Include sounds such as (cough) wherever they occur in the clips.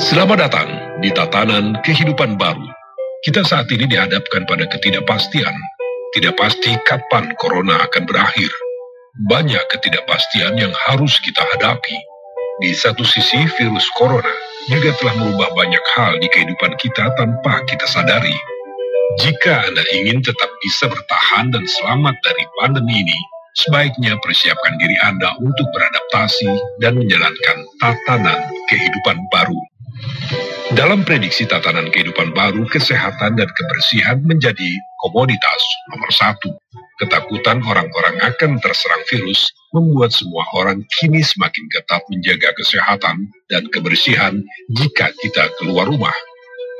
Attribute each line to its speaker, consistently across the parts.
Speaker 1: Selamat datang di tatanan kehidupan baru. Kita saat ini dihadapkan pada ketidakpastian. Tidak pasti kapan corona akan berakhir. Banyak ketidakpastian yang harus kita hadapi. Di satu sisi, virus corona juga telah merubah banyak hal di kehidupan kita tanpa kita sadari. Jika Anda ingin tetap bisa bertahan dan selamat dari pandemi ini, sebaiknya persiapkan diri Anda untuk beradaptasi dan menjalankan tatanan kehidupan baru. Dalam prediksi tatanan kehidupan baru, kesehatan dan kebersihan menjadi komoditas nomor satu. Ketakutan orang-orang akan terserang virus membuat semua orang kini semakin ketat menjaga kesehatan dan kebersihan jika kita keluar rumah.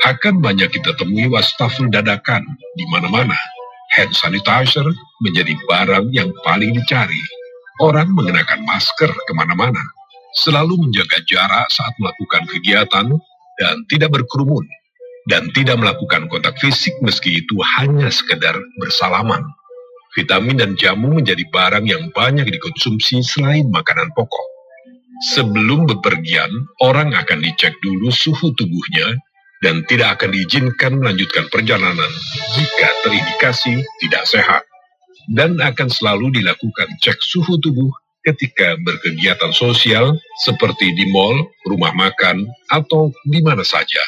Speaker 1: Akan banyak kita temui wastafel dadakan di mana-mana. Hand sanitizer menjadi barang yang paling dicari. Orang mengenakan masker ke mana-mana. Selalu menjaga jarak saat melakukan kegiatan dan tidak berkerumun. Dan tidak melakukan kontak fisik meski itu hanya sekedar bersalaman. Vitamin dan jamu menjadi barang yang banyak dikonsumsi selain makanan pokok. Sebelum bepergian, orang akan dicek dulu suhu tubuhnya dan tidak akan diizinkan melanjutkan perjalanan jika terindikasi tidak sehat. Dan akan selalu dilakukan cek suhu tubuh ketika berkegiatan sosial seperti di mal, rumah makan, atau di mana saja.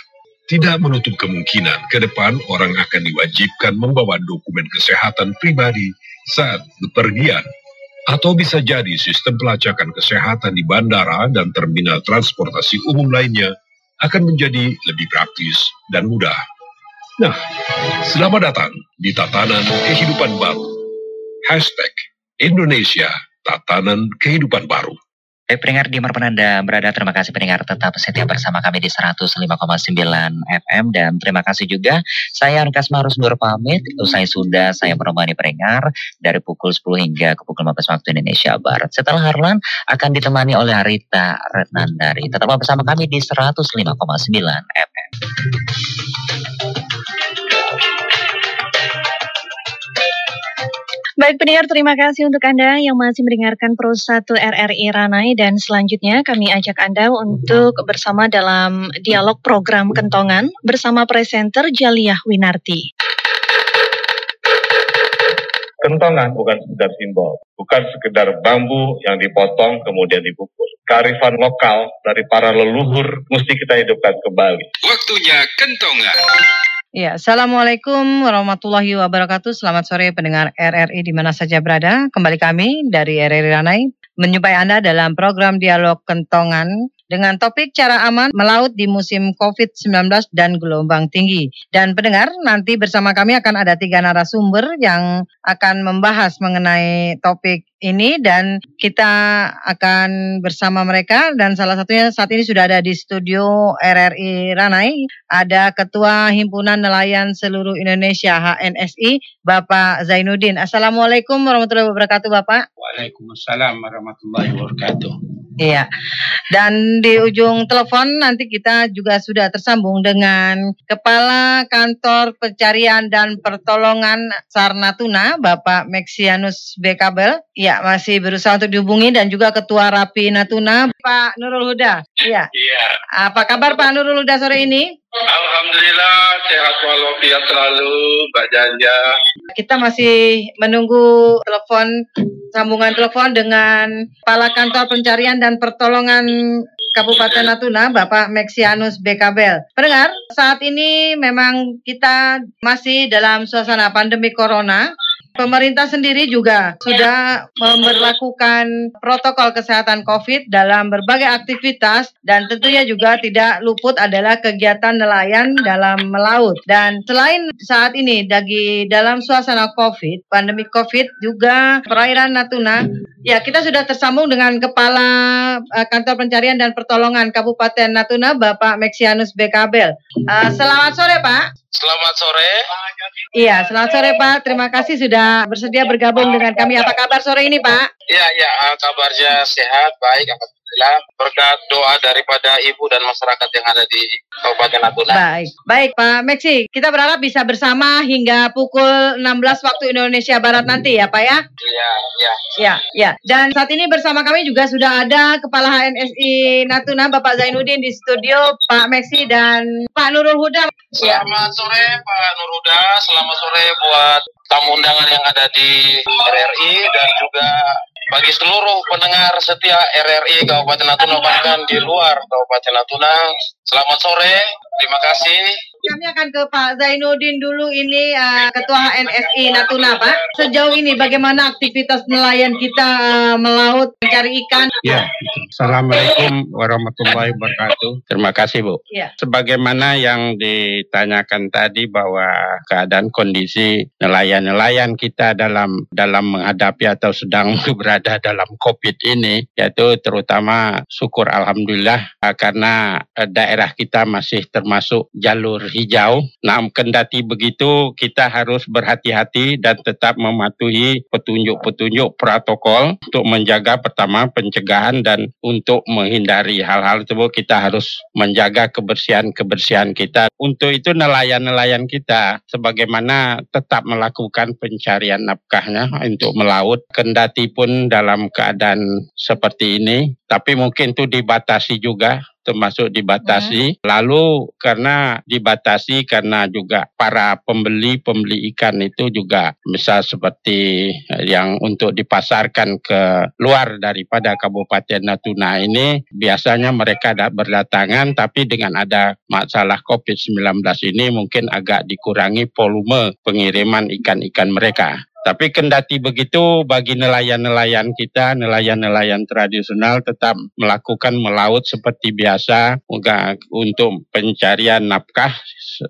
Speaker 1: Tidak menutup kemungkinan ke depan orang akan diwajibkan membawa dokumen kesehatan pribadi saat bepergian. Atau bisa jadi sistem pelacakan kesehatan di bandara dan terminal transportasi umum lainnya akan menjadi lebih praktis dan mudah. Nah, selamat datang di tatanan kehidupan baru. Hashtag Indonesia Tatanan Kehidupan Baru.
Speaker 2: Baik pendengar di mana Anda berada, terima kasih pendengar tetap setia bersama kami di 105,9 FM dan terima kasih juga saya Arkas Marus Nur pamit, usai sudah saya menemani pendengar dari pukul 10 hingga ke pukul 15 waktu Indonesia Barat. Setelah Harlan akan ditemani oleh Arita Retnandari. Tetap bersama kami di 105,9 FM.
Speaker 3: Baik pendengar, terima kasih untuk Anda yang masih mendengarkan Pro 1 RRI Ranai dan selanjutnya kami ajak Anda untuk bersama dalam dialog program Kentongan bersama presenter Jaliah Winarti.
Speaker 4: Kentongan bukan sekedar simbol, bukan sekedar bambu yang dipotong kemudian dipukul. Kearifan lokal dari para leluhur mesti kita hidupkan kembali.
Speaker 1: Waktunya Kentongan.
Speaker 3: Ya, Assalamualaikum warahmatullahi wabarakatuh. Selamat sore pendengar RRI di mana saja berada. Kembali kami dari RRI Ranai menyumpai Anda dalam program Dialog Kentongan dengan topik cara aman melaut di musim COVID-19 dan gelombang tinggi. Dan pendengar, nanti bersama kami akan ada tiga narasumber yang akan membahas mengenai topik ini dan kita akan bersama mereka dan salah satunya saat ini sudah ada di studio RRI Ranai ada Ketua Himpunan Nelayan Seluruh Indonesia HNSI Bapak Zainuddin. Assalamualaikum warahmatullahi wabarakatuh Bapak.
Speaker 5: Waalaikumsalam warahmatullahi wabarakatuh.
Speaker 3: Iya. Dan di ujung telepon nanti kita juga sudah tersambung dengan Kepala Kantor Pencarian dan Pertolongan Sarnatuna Bapak Mexianus Bekabel. Iya, masih berusaha untuk dihubungi dan juga Ketua Rapi Natuna Pak Nurul Huda. Iya.
Speaker 4: Iya.
Speaker 3: Apa kabar Pak Nurul Huda sore ini?
Speaker 4: Alhamdulillah sehat walafiat selalu Mbak Janja.
Speaker 3: Kita masih menunggu telepon sambungan telepon dengan Kepala Kantor Pencarian dan Pertolongan Kabupaten Natuna, Bapak Mexianus Bekabel. Pendengar, saat ini memang kita masih dalam suasana pandemi corona. Pemerintah sendiri juga sudah memperlakukan protokol kesehatan COVID dalam berbagai aktivitas dan tentunya juga tidak luput adalah kegiatan nelayan dalam melaut. Dan selain saat ini dari dalam suasana COVID, pandemi COVID juga perairan Natuna, ya kita sudah tersambung dengan Kepala uh, Kantor Pencarian dan Pertolongan Kabupaten Natuna, Bapak Mexianus Bekabel. Uh, selamat sore Pak.
Speaker 4: Selamat sore.
Speaker 3: Iya, selamat sore Pak. Terima kasih sudah bersedia bergabung dengan kami. Apa kabar sore ini Pak?
Speaker 6: Ya, ya, kabarnya sehat, baik, Alhamdulillah. Berkat doa daripada ibu dan masyarakat yang ada di Kabupaten Natuna.
Speaker 3: Baik, baik Pak Meksi. Kita berharap bisa bersama hingga pukul 16 waktu Indonesia Barat nanti ya Pak ya.
Speaker 6: Iya, iya.
Speaker 3: Ya, ya. Dan saat ini bersama kami juga sudah ada Kepala HNSI Natuna Bapak Zainuddin di studio, Pak Meksi dan Pak Nurul Huda.
Speaker 6: Selamat sore Pak Nurhuda, selamat sore buat tamu undangan yang ada di RRI dan juga bagi seluruh pendengar setia RRI Kabupaten Natuna bahkan di luar Kabupaten Natuna. Selamat sore, terima kasih.
Speaker 3: Kami akan ke Pak Zainuddin dulu ini uh, Ketua HNSI Natuna Pak. Sejauh ini bagaimana aktivitas nelayan kita uh, melaut mencari ikan?
Speaker 5: Ya, Assalamualaikum warahmatullahi wabarakatuh. Terima kasih Bu.
Speaker 3: Ya.
Speaker 5: Sebagaimana yang ditanyakan tadi bahwa keadaan kondisi nelayan-nelayan kita dalam dalam menghadapi atau sedang (laughs) berada dalam COVID ini, yaitu terutama syukur alhamdulillah uh, karena uh, daerah kita masih termasuk jalur hijau. Nah, kendati begitu kita harus berhati-hati dan tetap mematuhi petunjuk-petunjuk protokol untuk menjaga pertama pencegahan dan untuk menghindari hal-hal tersebut kita harus menjaga kebersihan-kebersihan kita. Untuk itu nelayan-nelayan kita sebagaimana tetap melakukan pencarian nafkahnya untuk melaut kendati pun dalam keadaan seperti ini tapi mungkin itu dibatasi juga termasuk dibatasi. Hmm. Lalu karena dibatasi karena juga para pembeli pembeli ikan itu juga bisa seperti yang untuk dipasarkan ke luar daripada Kabupaten Natuna ini biasanya mereka berdatangan tapi dengan ada masalah COVID-19 ini mungkin agak dikurangi volume pengiriman ikan-ikan mereka. Tapi kendati begitu bagi nelayan-nelayan kita, nelayan-nelayan tradisional tetap melakukan melaut seperti biasa untuk pencarian nafkah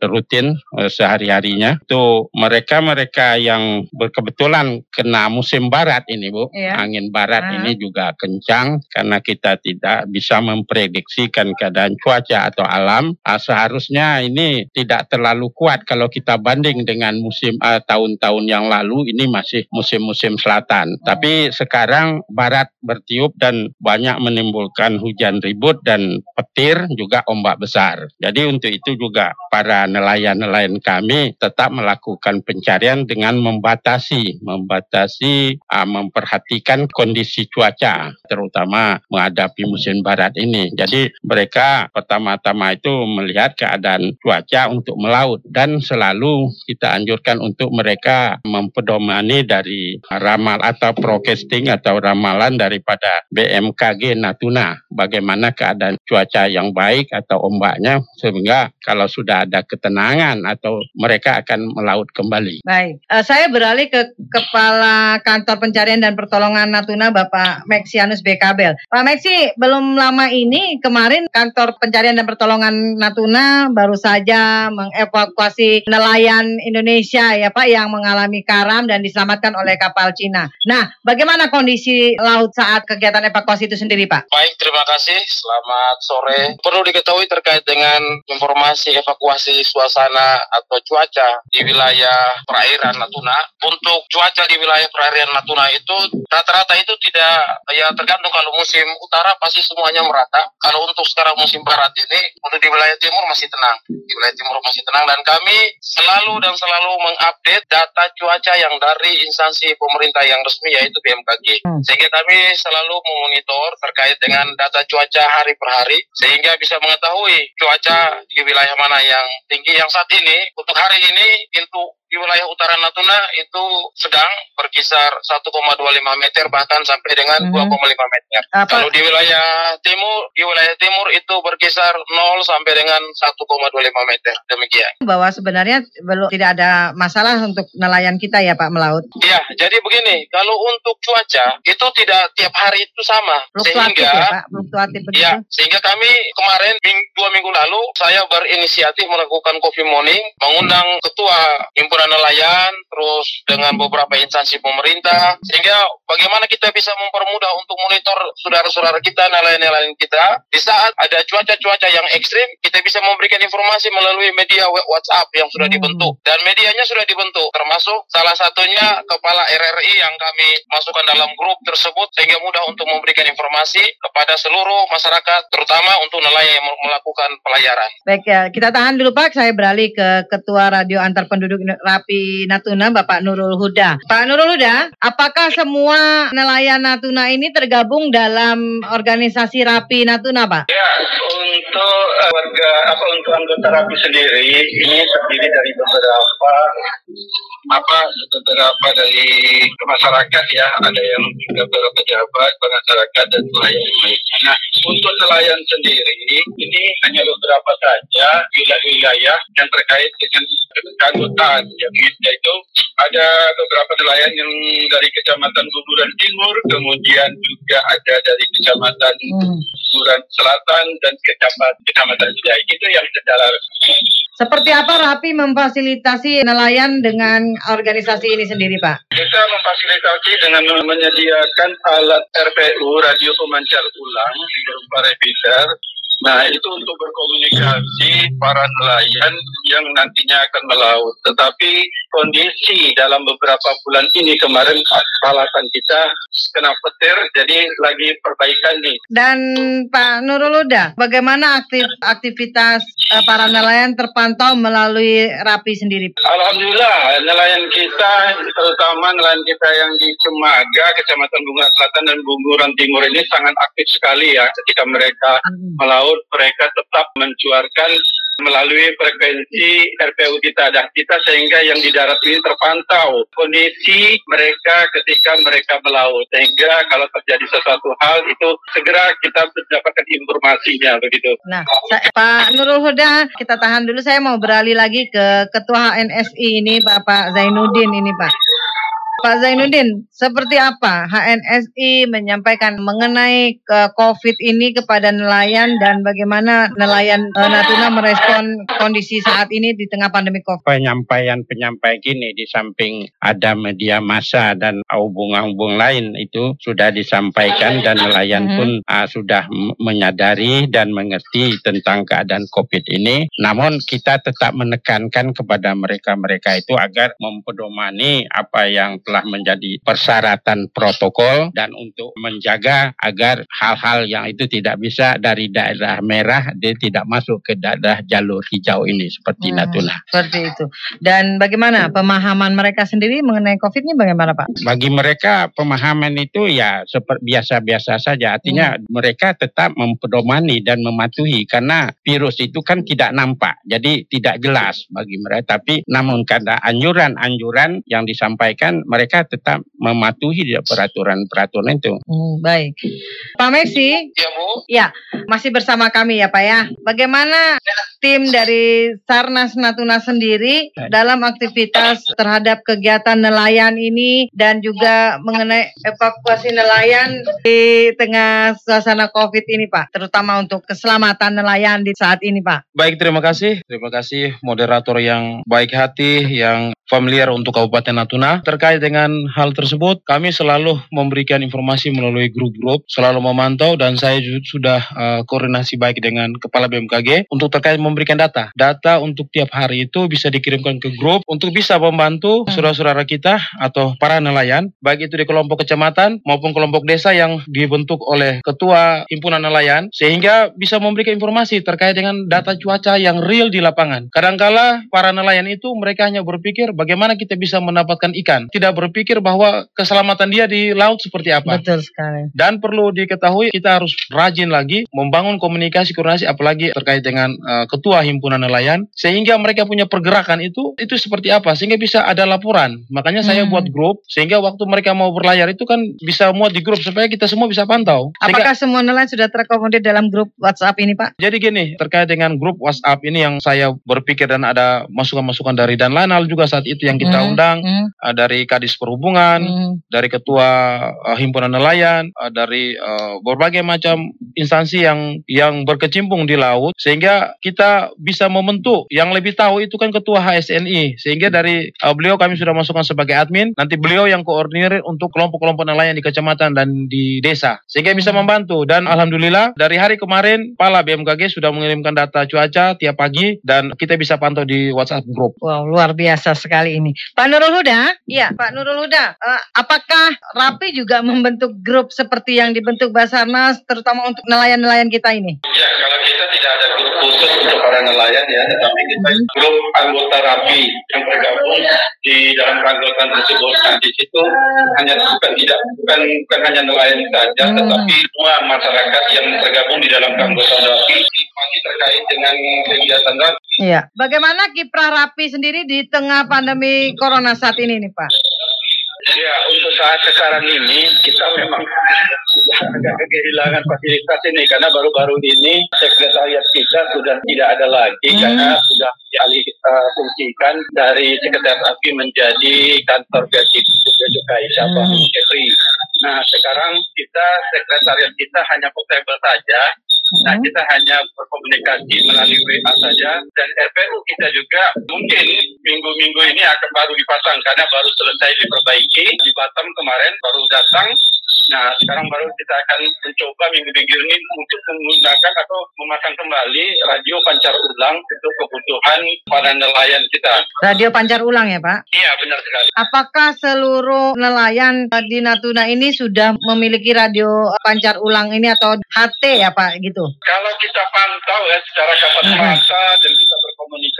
Speaker 5: rutin eh, sehari-harinya. Itu mereka-mereka yang berkebetulan kena musim barat ini Bu, iya. angin barat uh ini juga kencang karena kita tidak bisa memprediksikan keadaan cuaca atau alam. Ah, seharusnya ini tidak terlalu kuat kalau kita banding dengan musim eh, tahun-tahun yang lalu ini ini masih musim-musim selatan. Tapi sekarang barat bertiup dan banyak menimbulkan hujan ribut dan petir juga ombak besar. Jadi untuk itu juga para nelayan-nelayan kami tetap melakukan pencarian dengan membatasi, membatasi, uh, memperhatikan kondisi cuaca, terutama menghadapi musim barat ini. Jadi mereka pertama-tama itu melihat keadaan cuaca untuk melaut dan selalu kita anjurkan untuk mereka mempedomani ini dari ramal atau prokesting atau ramalan daripada BMKG Natuna. Bagaimana keadaan cuaca yang baik atau ombaknya sehingga kalau sudah ada ketenangan atau mereka akan melaut kembali.
Speaker 3: Baik, uh, saya beralih ke Kepala Kantor Pencarian dan Pertolongan Natuna Bapak Meksianus Bekabel. Pak Meksi, belum lama ini kemarin Kantor Pencarian dan Pertolongan Natuna baru saja mengevakuasi nelayan Indonesia ya Pak yang mengalami karam dan diselamatkan oleh kapal Cina. Nah, bagaimana kondisi laut saat kegiatan evakuasi itu sendiri, Pak?
Speaker 6: Baik, terima kasih. Selamat sore. Perlu diketahui terkait dengan informasi evakuasi suasana atau cuaca di wilayah perairan Natuna. Untuk cuaca di wilayah perairan Natuna itu rata-rata itu tidak ya tergantung kalau musim utara pasti semuanya merata. Kalau untuk sekarang musim barat ini untuk di wilayah timur masih tenang. Di wilayah timur masih tenang dan kami selalu dan selalu mengupdate data cuaca yang dari instansi pemerintah yang resmi yaitu BMKG. Hmm. Sehingga kami selalu memonitor terkait dengan data cuaca hari per hari sehingga bisa mengetahui cuaca di wilayah mana yang tinggi yang saat ini untuk hari ini pintu di wilayah utara Natuna itu sedang berkisar 1,25 meter bahkan sampai dengan hmm. 2,5 meter. Apa? Kalau di wilayah timur, di wilayah timur itu berkisar 0 sampai dengan 1,25 meter. Demikian.
Speaker 3: Bahwa sebenarnya belum tidak ada masalah untuk nelayan kita ya Pak melaut.
Speaker 6: Iya, jadi begini, kalau untuk cuaca itu tidak tiap hari itu sama.
Speaker 3: Fluktuatif sehingga, ya Pak, fluktuatif begitu.
Speaker 6: Ya, sehingga kami kemarin ming, dua minggu lalu saya berinisiatif melakukan coffee morning, mengundang ketua himpunan
Speaker 7: himpunan nelayan, terus dengan beberapa instansi pemerintah, sehingga bagaimana kita bisa mempermudah untuk monitor saudara-saudara kita, nelayan-nelayan kita, di saat ada cuaca-cuaca yang ekstrim, kita bisa memberikan informasi melalui media WhatsApp yang sudah
Speaker 3: Hmm.
Speaker 7: dibentuk. Dan medianya sudah dibentuk, termasuk salah satunya Kepala RRI yang kami masukkan dalam grup tersebut, sehingga mudah untuk memberikan informasi kepada seluruh masyarakat, terutama untuk nelayan yang melakukan pelayaran.
Speaker 3: Baik ya, kita tahan dulu Pak. Saya beralih ke Ketua Radio Antar Penduduk Rapi Natuna, Bapak Nurul Huda. Pak Nurul Huda, apakah semua nelayan Natuna ini tergabung dalam organisasi Rapi Natuna, Pak?
Speaker 8: Ya, untuk eh, warga apa untuk anggota rapi sendiri ini terdiri dari beberapa apa beberapa dari masyarakat ya ada yang beberapa pejabat masyarakat dan nelayan. Nah untuk nelayan sendiri ini hanya beberapa saja wilayah-wilayah yang terkait dengan keanggotaan yaitu ada beberapa nelayan yang dari kecamatan Guburan Timur kemudian juga ada dari kecamatan
Speaker 3: Hmm.
Speaker 8: Guburan Selatan dan kecamatan kecamatan Jaya itu yang secara resmi
Speaker 3: Seperti apa Rapi memfasilitasi nelayan dengan organisasi ini sendiri, Pak?
Speaker 8: Kita memfasilitasi dengan menyediakan alat RPU, radio pemancar ulang, berupa repeater. Nah, itu untuk berkomunikasi para nelayan yang nantinya akan melaut. Tetapi kondisi dalam beberapa bulan ini kemarin alasan kita kena petir, jadi lagi perbaikan nih.
Speaker 3: Dan Pak Nurul Huda, bagaimana aktif, aktivitas eh, para nelayan terpantau melalui Rapi sendiri?
Speaker 8: Alhamdulillah nelayan kita terutama nelayan kita yang di Cemaga, Kecamatan Bunga Selatan dan Bunguran Timur ini sangat aktif sekali ya ketika mereka melaut mereka tetap mencuarkan melalui frekuensi RPU kita dah kita sehingga yang di darat ini terpantau kondisi mereka ketika mereka melaut sehingga kalau terjadi sesuatu hal itu segera kita mendapatkan informasinya begitu.
Speaker 3: Nah, sa- Pak Nurul Huda, kita tahan dulu. Saya mau beralih lagi ke Ketua HNSI ini, Bapak Zainuddin ini, Pak. Pak Zainuddin, seperti apa HNSI menyampaikan mengenai ke COVID ini kepada nelayan dan bagaimana nelayan eh, Natuna merespon kondisi saat ini di tengah pandemi COVID?
Speaker 5: penyampaian-penyampaian gini di samping ada media massa dan hubungan-hubungan lain itu sudah disampaikan dan nelayan
Speaker 3: Mhm.
Speaker 5: pun ah, sudah menyadari dan mengerti tentang keadaan COVID ini. Namun kita tetap menekankan kepada mereka-mereka itu agar mempedomani apa yang telah menjadi persyaratan protokol dan untuk menjaga agar hal-hal yang itu tidak bisa dari daerah merah dia tidak masuk ke daerah jalur hijau ini seperti
Speaker 3: Hmm.
Speaker 5: Natuna.
Speaker 3: Seperti itu. Dan bagaimana pemahaman mereka sendiri mengenai COVID ini bagaimana Pak?
Speaker 5: bagi mereka pemahaman itu ya seperti biasa-biasa saja. Artinya mereka tetap mempedomani dan mematuhi karena virus itu kan tidak nampak. Jadi tidak jelas bagi mereka. Tapi namun karena anjuran-anjuran yang disampaikan mereka tetap mematuhi peraturan-peraturan itu.
Speaker 3: Hmm, baik. Pak Meksi,
Speaker 7: Ya Bu,
Speaker 3: masih bersama kami ya Pak ya. Bagaimana tim dari Sarnas Natuna sendiri dalam aktivitas terhadap kegiatan nelayan ini dan juga mengenai evakuasi nelayan di tengah suasana COVID ini Pak, terutama untuk keselamatan nelayan di saat ini Pak.
Speaker 6: Baik, terima kasih. Terima kasih moderator yang baik hati, yang familiar untuk Kabupaten Natuna. Terkait dengan hal tersebut, kami selalu memberikan informasi melalui grup-grup, selalu memantau dan saya sudah uh, koordinasi baik dengan Kepala BMKG untuk terkait memberikan data. Data untuk tiap hari itu bisa dikirimkan ke grup untuk bisa membantu
Speaker 3: Hmm.
Speaker 6: saudara-saudara kita atau para nelayan, baik itu di kelompok kecamatan maupun kelompok desa yang dibentuk oleh Ketua Himpunan Nelayan, sehingga bisa memberikan informasi terkait dengan data cuaca yang real di lapangan. Kadangkala para nelayan itu mereka hanya berpikir bagaimana kita bisa mendapatkan ikan, tidak berpikir bahwa keselamatan dia di laut seperti apa.
Speaker 3: Betul sekali.
Speaker 6: Dan perlu diketahui kita harus rajin lagi membangun komunikasi koordinasi apalagi terkait dengan uh, ketua himpunan nelayan sehingga mereka punya pergerakan itu itu seperti apa sehingga bisa ada laporan. Makanya saya
Speaker 3: Hmm.
Speaker 6: buat grup sehingga waktu mereka mau berlayar itu kan bisa muat di grup supaya kita semua bisa pantau. Sehingga-
Speaker 3: Apakah semua nelayan sudah terkomodir dalam grup WhatsApp ini Pak?
Speaker 6: jadi gini, terkait dengan grup WhatsApp ini yang saya berpikir dan ada masukan-masukan dari dan Lanal juga saat saat itu yang kita
Speaker 3: Hmm,
Speaker 6: undang
Speaker 3: hmm,
Speaker 6: uh, dari Kadis Perhubungan,
Speaker 3: hmm.
Speaker 6: dari Ketua uh, Himpunan Nelayan, uh, dari uh, berbagai macam instansi yang yang berkecimpung di laut, sehingga kita bisa membentuk. Yang lebih tahu itu kan Ketua HSNI, sehingga dari uh, beliau kami sudah masukkan sebagai admin. Nanti beliau yang koordinir untuk kelompok-kelompok nelayan di kecamatan dan di desa, sehingga bisa membantu. Dan alhamdulillah dari hari kemarin, Pala BMKG sudah mengirimkan data cuaca tiap pagi dan kita bisa pantau di WhatsApp grup.
Speaker 3: Wow, luar biasa sekali ini. Pak Nurul Huda, iya Pak Nurul Huda, eh, apakah Rapi juga membentuk grup seperti yang dibentuk Basarnas, terutama untuk nelayan-nelayan kita ini?
Speaker 8: Ya, kalau kita tidak ada grup khusus untuk para nelayan ya, tetapi kita grup anggota RAPI yang tergabung di dalam keanggotaan tersebut. Nah, di situ hanya bukan tidak bukan bukan hanya nelayan saja,
Speaker 3: Hmm.
Speaker 8: tetapi semua masyarakat yang tergabung di dalam keanggotaan RAPI masih terkait dengan kegiatan RAPI.
Speaker 3: Iya. Bagaimana kiprah Rapi sendiri di tengah pandemi Corona saat ini nih Pak?
Speaker 8: Ya, untuk saat sekarang ini kita memang sudah agak kehilangan fasilitas ini karena baru-baru ini sekretariat kita sudah tidak ada lagi
Speaker 3: Hmm.
Speaker 8: karena sudah dialih uh, fungsikan dari sekretariat API menjadi kantor Gaji Cukai Sabah
Speaker 3: Hmm.
Speaker 8: Nah, sekarang kita sekretariat kita hanya portable saja. Nah,
Speaker 3: Hmm.
Speaker 8: kita hanya berkomunikasi melalui WA saja dan RPU kita juga mungkin minggu-minggu ini akan baru dipasang karena baru selesai diperbaiki di Batam kemarin baru datang. Nah, sekarang baru kita akan mencoba minggu-minggu ini untuk menggunakan atau memasang kembali radio pancar ulang untuk kebutuhan para nelayan kita.
Speaker 3: Radio pancar ulang ya Pak?
Speaker 8: Iya, benar sekali.
Speaker 3: Apakah seluruh nelayan di Natuna ini sudah memiliki radio pancar ulang ini atau HT ya Pak gitu?
Speaker 8: Kalau kita pantau ya secara kasat mata dan kita berkomunikasi,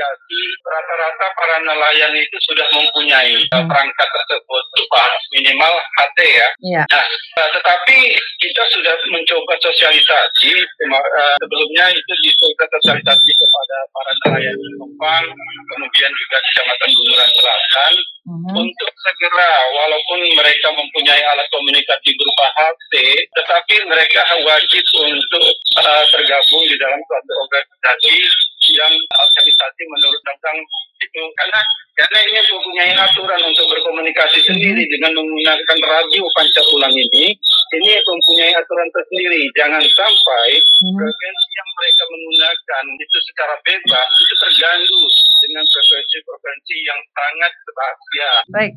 Speaker 8: rata-rata para nelayan itu sudah mempunyai
Speaker 3: Mhm.
Speaker 8: perangkat tersebut berupa minimal HT ya.
Speaker 3: Iya.
Speaker 8: Nah, tetapi kita sudah mencoba sosialisasi uh, sebelumnya itu dicoba sosialisasi kepada para nelayan di Kupang, kemudian juga kecamatan Bunguran Selatan
Speaker 3: Mhm.
Speaker 8: untuk segera walaupun mereka mempunyai alat komunikasi berupa HP, tetapi mereka wajib untuk uh, tergabung di dalam suatu organisasi yang organisasi menurut tentang itu karena karena ini mempunyai aturan untuk berkomunikasi sendiri dengan menggunakan radio pancar ulang ini ini mempunyai aturan tersendiri jangan sampai
Speaker 3: Mhm.
Speaker 8: frekuensi yang mereka menggunakan itu secara bebas itu terganggu dengan frekuensi-frekuensi yang sangat berbahagia
Speaker 3: Baik.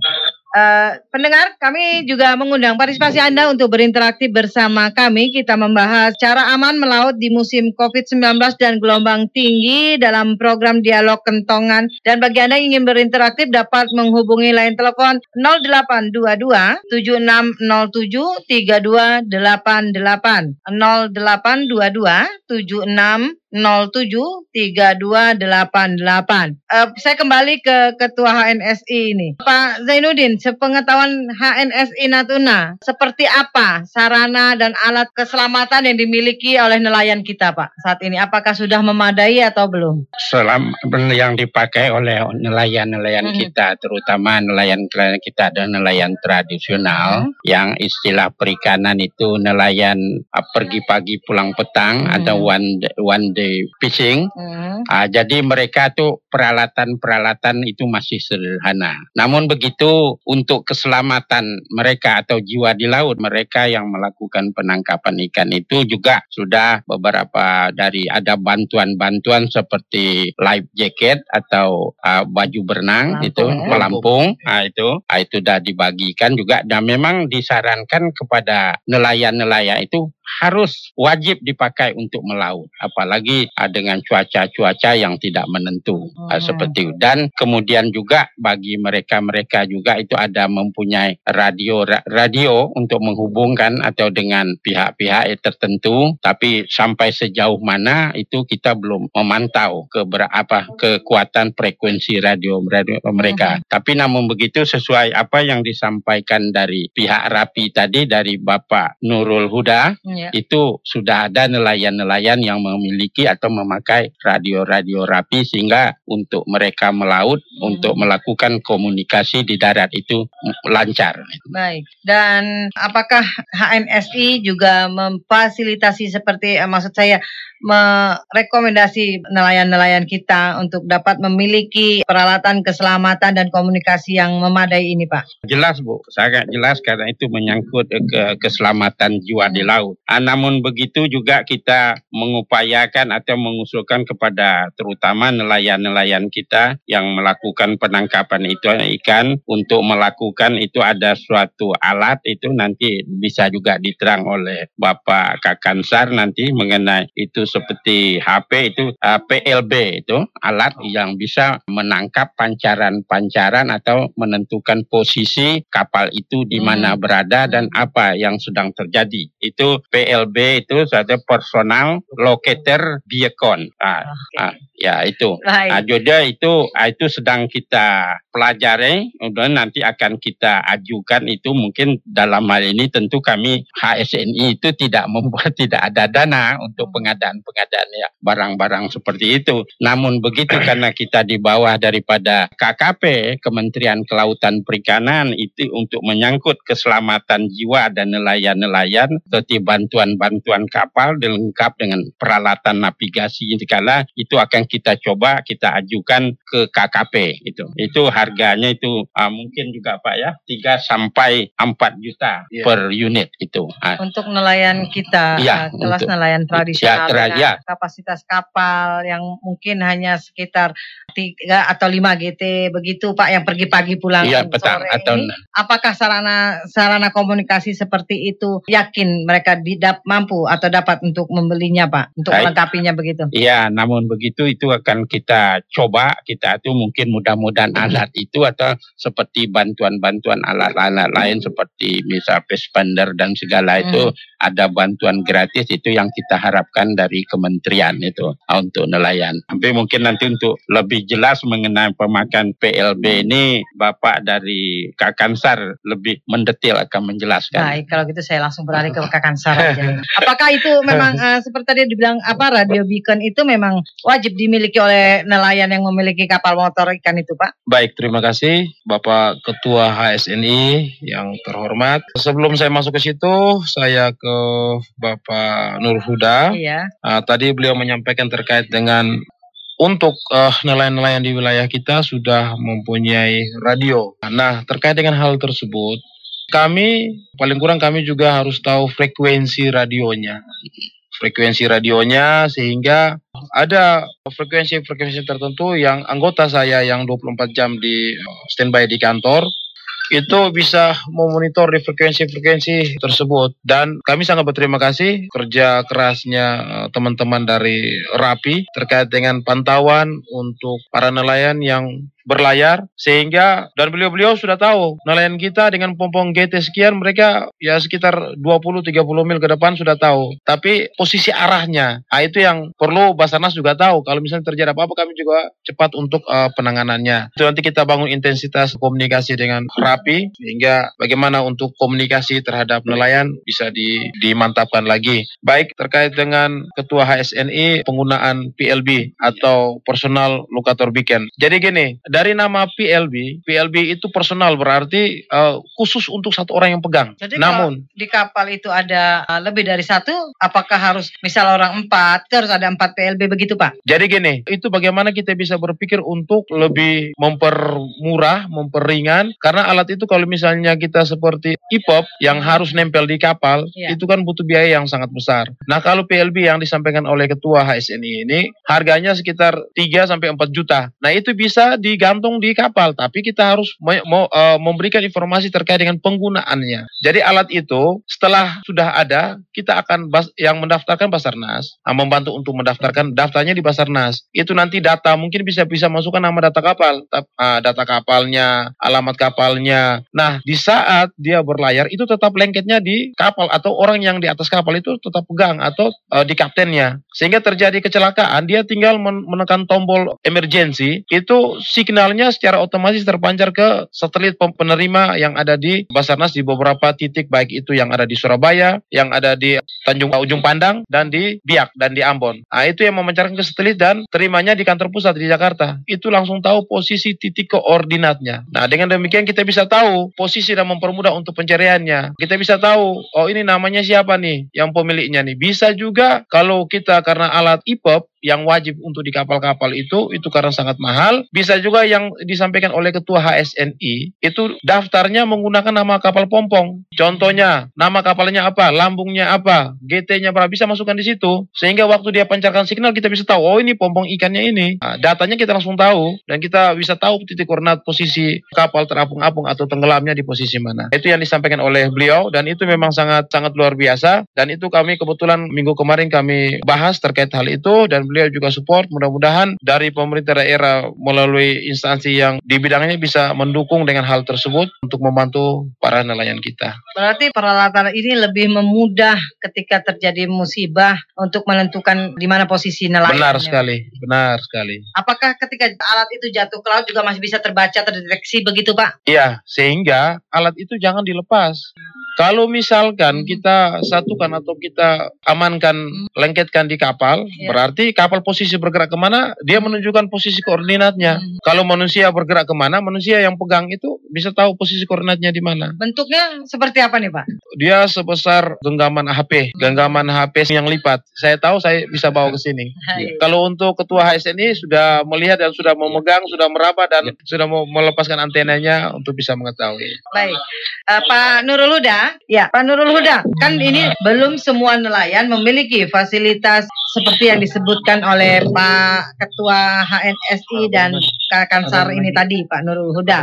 Speaker 3: Eh, pendengar, kami juga mengundang partisipasi Anda untuk berinteraksi bersama kami. Kita membahas cara aman melaut di musim COVID-19 dan gelombang tinggi dalam program Dialog Kentongan. Dan bagi Anda yang ingin berinteraksi dapat menghubungi line telepon 0822 7607 3288 0822 76 07 3288. Eh, saya kembali ke Ketua HNSI ini. Pak Zainuddin, sepengetahuan HNSI Natuna, seperti apa sarana dan alat keselamatan yang dimiliki oleh nelayan kita, Pak? Saat ini apakah sudah memadai atau belum?
Speaker 5: Selam yang dipakai oleh nelayan-nelayan
Speaker 3: Mhm.
Speaker 5: kita, terutama nelayan-nelayan kita adalah nelayan tradisional yang istilah perikanan itu nelayan uh, pergi pagi pulang petang
Speaker 3: Mhm.
Speaker 5: ada one day, one day fishing.
Speaker 3: Hmm.
Speaker 5: Ah, jadi mereka tuh peralatan-peralatan itu masih sederhana. Namun begitu untuk keselamatan mereka atau jiwa di laut, mereka yang melakukan penangkapan ikan itu juga sudah beberapa dari ada bantuan-bantuan seperti life jacket atau ah, baju berenang
Speaker 3: Pelampung,
Speaker 5: itu
Speaker 3: ya.
Speaker 5: pelampung, ah, itu ah, itu sudah dibagikan juga dan memang disarankan kepada nelayan-nelayan itu harus wajib dipakai untuk melaut apalagi ah, dengan cuaca-cuaca yang tidak menentu ah,
Speaker 3: Hmm.
Speaker 5: seperti itu. Dan kemudian juga bagi mereka-mereka juga itu ada mempunyai radio ra- radio untuk menghubungkan atau dengan pihak-pihak tertentu tapi sampai sejauh mana itu kita belum memantau ke apa kekuatan frekuensi radio radio mereka. Tapi namun begitu sesuai apa yang disampaikan dari pihak Rapi tadi dari Bapak Nurul Huda
Speaker 3: Ya.
Speaker 5: itu sudah ada nelayan-nelayan yang memiliki atau memakai radio-radio rapi sehingga untuk mereka melaut
Speaker 3: Hmm.
Speaker 5: untuk melakukan komunikasi di darat itu lancar.
Speaker 3: Baik. Dan apakah HNSI juga memfasilitasi seperti eh, maksud saya merekomendasi nelayan-nelayan kita untuk dapat memiliki peralatan keselamatan dan komunikasi yang memadai ini Pak?
Speaker 5: Jelas Bu, sangat jelas karena itu menyangkut ke keselamatan jiwa di laut. Ah, namun begitu juga kita mengupayakan atau mengusulkan kepada terutama nelayan-nelayan kita yang melakukan penangkapan itu ikan untuk melakukan itu ada suatu alat itu nanti bisa juga diterang oleh Bapak Kakansar nanti mengenai itu seperti HP itu uh, PLB itu alat yang bisa menangkap pancaran-pancaran atau menentukan posisi kapal itu di mana hmm. berada dan apa yang sedang terjadi. Itu PLB itu ada personal locator beacon. Ah, okay. ah, ya itu. Right. Ah, jadi itu ah, itu sedang kita pelajari, kemudian nanti akan kita ajukan itu mungkin dalam hal ini tentu kami HSNI itu tidak membuat (laughs) tidak ada dana untuk pengadaan-pengadaan ya barang-barang seperti itu. Namun begitu (clears throat) karena kita di bawah daripada KKP Kementerian Kelautan Perikanan itu untuk menyangkut keselamatan jiwa dan nelayan-nelayan seperti bantuan-bantuan kapal dilengkap dengan peralatan navigasi segala itu akan kita coba kita ajukan ke KKP itu. Itu harganya itu uh, mungkin juga Pak ya 3 sampai 4 juta yeah. per unit itu.
Speaker 3: Uh, untuk nelayan kita ya, uh, kelas untuk, nelayan tradisional ya, tra ya. kapasitas kapal yang mungkin hanya sekitar 3 atau 5 GT begitu Pak yang pergi pagi pulang ya, petang, sore atau ini, apakah sarana sarana komunikasi seperti itu yakin mereka didap mampu atau dapat untuk membelinya Pak untuk Baik. melengkapinya begitu?
Speaker 5: Iya, namun begitu itu akan kita coba kita itu mungkin mudah-mudahan alat itu atau seperti bantuan-bantuan alat-alat lain seperti misal pespander dan segala hmm. itu ada bantuan gratis itu yang kita harapkan dari kementerian itu untuk nelayan. Tapi mungkin nanti untuk lebih jelas mengenai pemakaian PLB ini Bapak dari Kakansar lebih mendetail akan menjelaskan.
Speaker 3: Baik, kalau gitu saya langsung beralih ke Kakansar (laughs) aja. Apakah itu memang uh, (laughs) seperti tadi dibilang apa radio beacon itu memang wajib dimiliki oleh nelayan yang memiliki kapal motor ikan itu, Pak?
Speaker 6: Baik, terima kasih Bapak Ketua HSNI yang terhormat. Sebelum saya masuk ke situ, saya ke Bapak Nur Huda. Iya. Uh, tadi beliau menyampaikan terkait dengan untuk uh, nelayan-nelayan di wilayah kita sudah mempunyai radio. Nah, terkait dengan hal tersebut, kami paling kurang kami juga harus tahu frekuensi radionya frekuensi radionya sehingga ada frekuensi-frekuensi tertentu yang anggota saya yang 24 jam di standby di kantor itu bisa memonitor di frekuensi-frekuensi tersebut. Dan kami sangat berterima kasih kerja kerasnya eh, teman-teman dari RAPI terkait dengan pantauan untuk para nelayan yang berlayar sehingga dan beliau-beliau sudah tahu nelayan kita dengan pompong GT sekian mereka ya sekitar 20-30 mil ke depan sudah tahu. Tapi posisi arahnya nah itu yang perlu Basarnas juga tahu. Kalau misalnya terjadi apa-apa kami juga cepat untuk uh, penanganannya. Itu nanti kita bangun intensitas komunikasi dengan rapi sehingga bagaimana untuk komunikasi terhadap nelayan bisa di, dimantapkan lagi. Baik terkait dengan ketua HSNI penggunaan PLB atau personal locator beacon jadi gini dari nama PLB, PLB itu personal berarti uh, khusus untuk satu orang yang pegang.
Speaker 3: Jadi Namun di kapal itu ada uh, lebih dari satu, apakah harus misal orang empat, harus ada empat PLB begitu Pak?
Speaker 6: Jadi gini, itu bagaimana kita bisa berpikir untuk lebih mempermurah, memperingan, karena alat itu kalau misalnya kita seperti IPOP yang hmm. harus nempel di kapal, ya. itu kan butuh biaya yang sangat besar. Nah kalau PLB yang disampaikan oleh Ketua HSNI ini, harganya sekitar 3 sampai 4 juta. Nah itu bisa di tergantung di kapal, tapi kita harus me uh, memberikan informasi terkait dengan penggunaannya. Jadi alat itu setelah sudah ada, kita akan yang mendaftarkan Basarnas, uh, membantu untuk mendaftarkan daftarnya di Basarnas. Itu nanti data mungkin bisa bisa masukkan nama data kapal, uh, data kapalnya, alamat kapalnya. Nah, di saat dia berlayar itu tetap lengketnya di kapal atau orang yang di atas kapal itu tetap pegang atau uh, di kaptennya. Sehingga terjadi kecelakaan, dia tinggal men menekan tombol emergency itu signifikan signalnya secara otomatis terpancar ke satelit penerima yang ada di Basarnas di beberapa titik baik itu yang ada di Surabaya, yang ada di Tanjung Ujung Pandang dan di Biak dan di Ambon. Nah, itu yang memancarkan ke satelit dan terimanya di kantor pusat di Jakarta. Itu langsung tahu posisi titik koordinatnya. Nah, dengan demikian kita bisa tahu posisi dan mempermudah untuk pencariannya. Kita bisa tahu, oh ini namanya siapa nih yang pemiliknya nih. Bisa juga kalau kita karena alat IPEP yang wajib untuk di kapal-kapal itu itu karena sangat mahal. Bisa juga yang disampaikan oleh ketua HSNI itu daftarnya menggunakan nama kapal pompong. Contohnya, nama kapalnya apa, lambungnya apa, GT-nya berapa bisa masukkan di situ. Sehingga waktu dia pancarkan signal kita bisa tahu, oh ini pompong ikannya ini. Nah, datanya kita langsung tahu dan kita bisa tahu titik koordinat posisi kapal terapung-apung atau tenggelamnya di posisi mana. Itu yang disampaikan oleh beliau dan itu memang sangat sangat luar biasa dan itu kami kebetulan minggu kemarin kami bahas terkait hal itu dan juga support. Mudah-mudahan dari pemerintah daerah melalui instansi yang di bidangnya bisa mendukung dengan hal tersebut untuk membantu para nelayan kita.
Speaker 3: Berarti peralatan ini lebih memudah ketika terjadi musibah untuk menentukan di mana posisi nelayan.
Speaker 6: Benar sekali, benar sekali.
Speaker 3: Apakah ketika alat itu jatuh ke laut juga masih bisa terbaca, terdeteksi begitu Pak?
Speaker 6: Iya, sehingga alat itu jangan dilepas. Kalau misalkan kita satukan atau kita amankan, lengketkan di kapal,
Speaker 3: Ya.
Speaker 6: berarti kapal posisi bergerak ke mana, dia menunjukkan posisi koordinatnya.
Speaker 3: Hmm.
Speaker 6: Kalau manusia bergerak ke mana, manusia yang pegang itu bisa tahu posisi koordinatnya di mana.
Speaker 3: Bentuknya seperti apa nih Pak?
Speaker 6: Dia sebesar genggaman HP, genggaman HP yang lipat. Saya tahu saya bisa bawa ke sini.
Speaker 3: Hai. (laughs)
Speaker 6: Kalau untuk ketua HSNI sudah melihat dan sudah memegang, sudah meraba dan sudah mau melepaskan antenanya untuk bisa mengetahui.
Speaker 3: Baik, Eh, Pak Nurul Ya Pak Nurul Huda, kan ini belum semua nelayan memiliki fasilitas seperti yang disebutkan oleh Pak Ketua HNSI dan Kansar ini tadi, Pak Nurul Huda.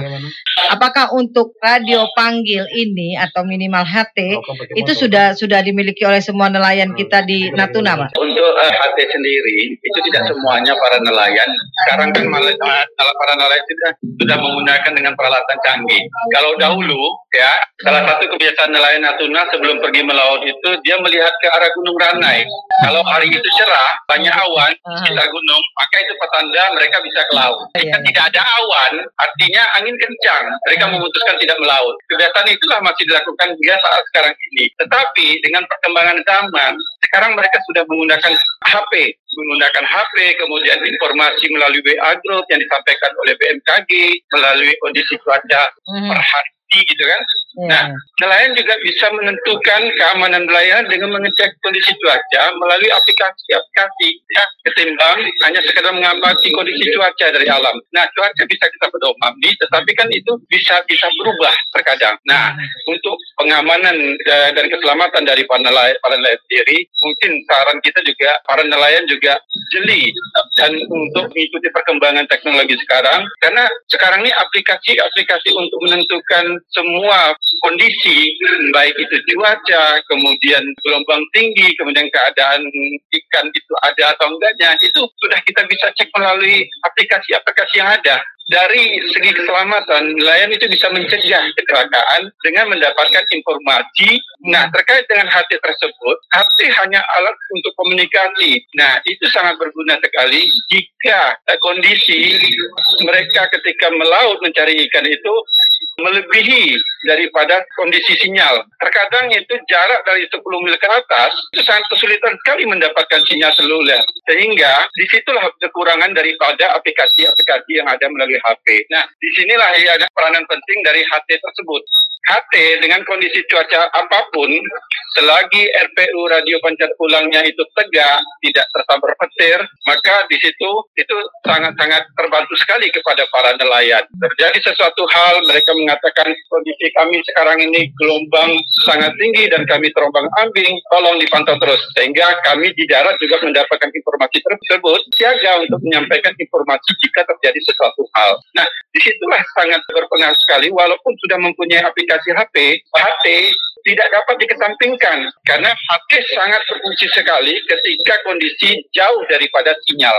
Speaker 3: Apakah untuk radio panggil ini atau minimal HT itu sudah sudah dimiliki oleh semua nelayan kita di Natuna, Pak?
Speaker 8: Untuk eh, HT sendiri itu tidak semuanya para nelayan. Sekarang kan malah malah para nelayan sudah sudah menggunakan dengan peralatan canggih. Kalau dahulu ya salah satu kebiasaan nelayan Natuna sebelum pergi melaut itu dia melihat ke arah Gunung Ranai. Kalau hari itu cerah banyak awan di sekitar gunung maka itu petanda mereka bisa ke laut. Jika
Speaker 3: Iya.
Speaker 8: Tidak ada awan artinya angin kencang mereka memutuskan tidak melaut. Kebiasaan itulah masih dilakukan hingga saat sekarang ini. Tetapi dengan perkembangan zaman sekarang mereka sudah menggunakan HP, menggunakan HP, kemudian informasi melalui WA group yang disampaikan oleh BMKG, melalui kondisi cuaca
Speaker 3: Hmm,
Speaker 8: per hari gitu kan. Nah, nelayan juga bisa menentukan keamanan nelayan dengan mengecek kondisi cuaca melalui aplikasi-aplikasi ya, ketimbang hanya sekedar mengamati kondisi cuaca dari alam. Nah, cuaca bisa kita pedomani, tetapi kan itu bisa bisa berubah terkadang. Nah, untuk pengamanan eh, dan keselamatan dari para nelayan, para nelayan sendiri, mungkin saran kita juga para nelayan juga jeli dan untuk mengikuti perkembangan teknologi sekarang, karena sekarang ini aplikasi-aplikasi untuk menentukan semua kondisi, baik itu cuaca, kemudian gelombang tinggi, kemudian keadaan ikan itu ada atau enggaknya, itu sudah kita bisa cek melalui aplikasi-aplikasi yang ada dari segi keselamatan, nelayan itu bisa mencegah kecelakaan dengan mendapatkan informasi. Nah, terkait dengan HT tersebut, HT hanya alat untuk komunikasi. Nah, itu sangat berguna sekali jika eh, kondisi mereka ketika melaut mencari ikan itu melebihi daripada kondisi sinyal. Terkadang itu jarak dari 10 mil ke atas itu sangat kesulitan sekali mendapatkan sinyal seluler. Sehingga di situlah kekurangan daripada aplikasi-aplikasi yang ada melalui HP. Nah, di sinilah yang ada peranan penting dari HT tersebut. HT dengan kondisi cuaca apa pun, selagi RPU radio pancar ulangnya itu tegak, tidak tersambar petir, maka di situ itu sangat-sangat terbantu sekali kepada para nelayan. Terjadi sesuatu hal, mereka mengatakan kondisi kami sekarang ini gelombang sangat tinggi dan kami terombang ambing, tolong dipantau terus. Sehingga kami di darat juga mendapatkan informasi tersebut, siaga untuk menyampaikan informasi jika terjadi sesuatu hal. Nah, di situlah sangat berpengaruh sekali, walaupun sudah mempunyai aplikasi HP, HT tidak dapat dikesampingkan karena HP sangat berfungsi sekali ketika kondisi jauh daripada sinyal.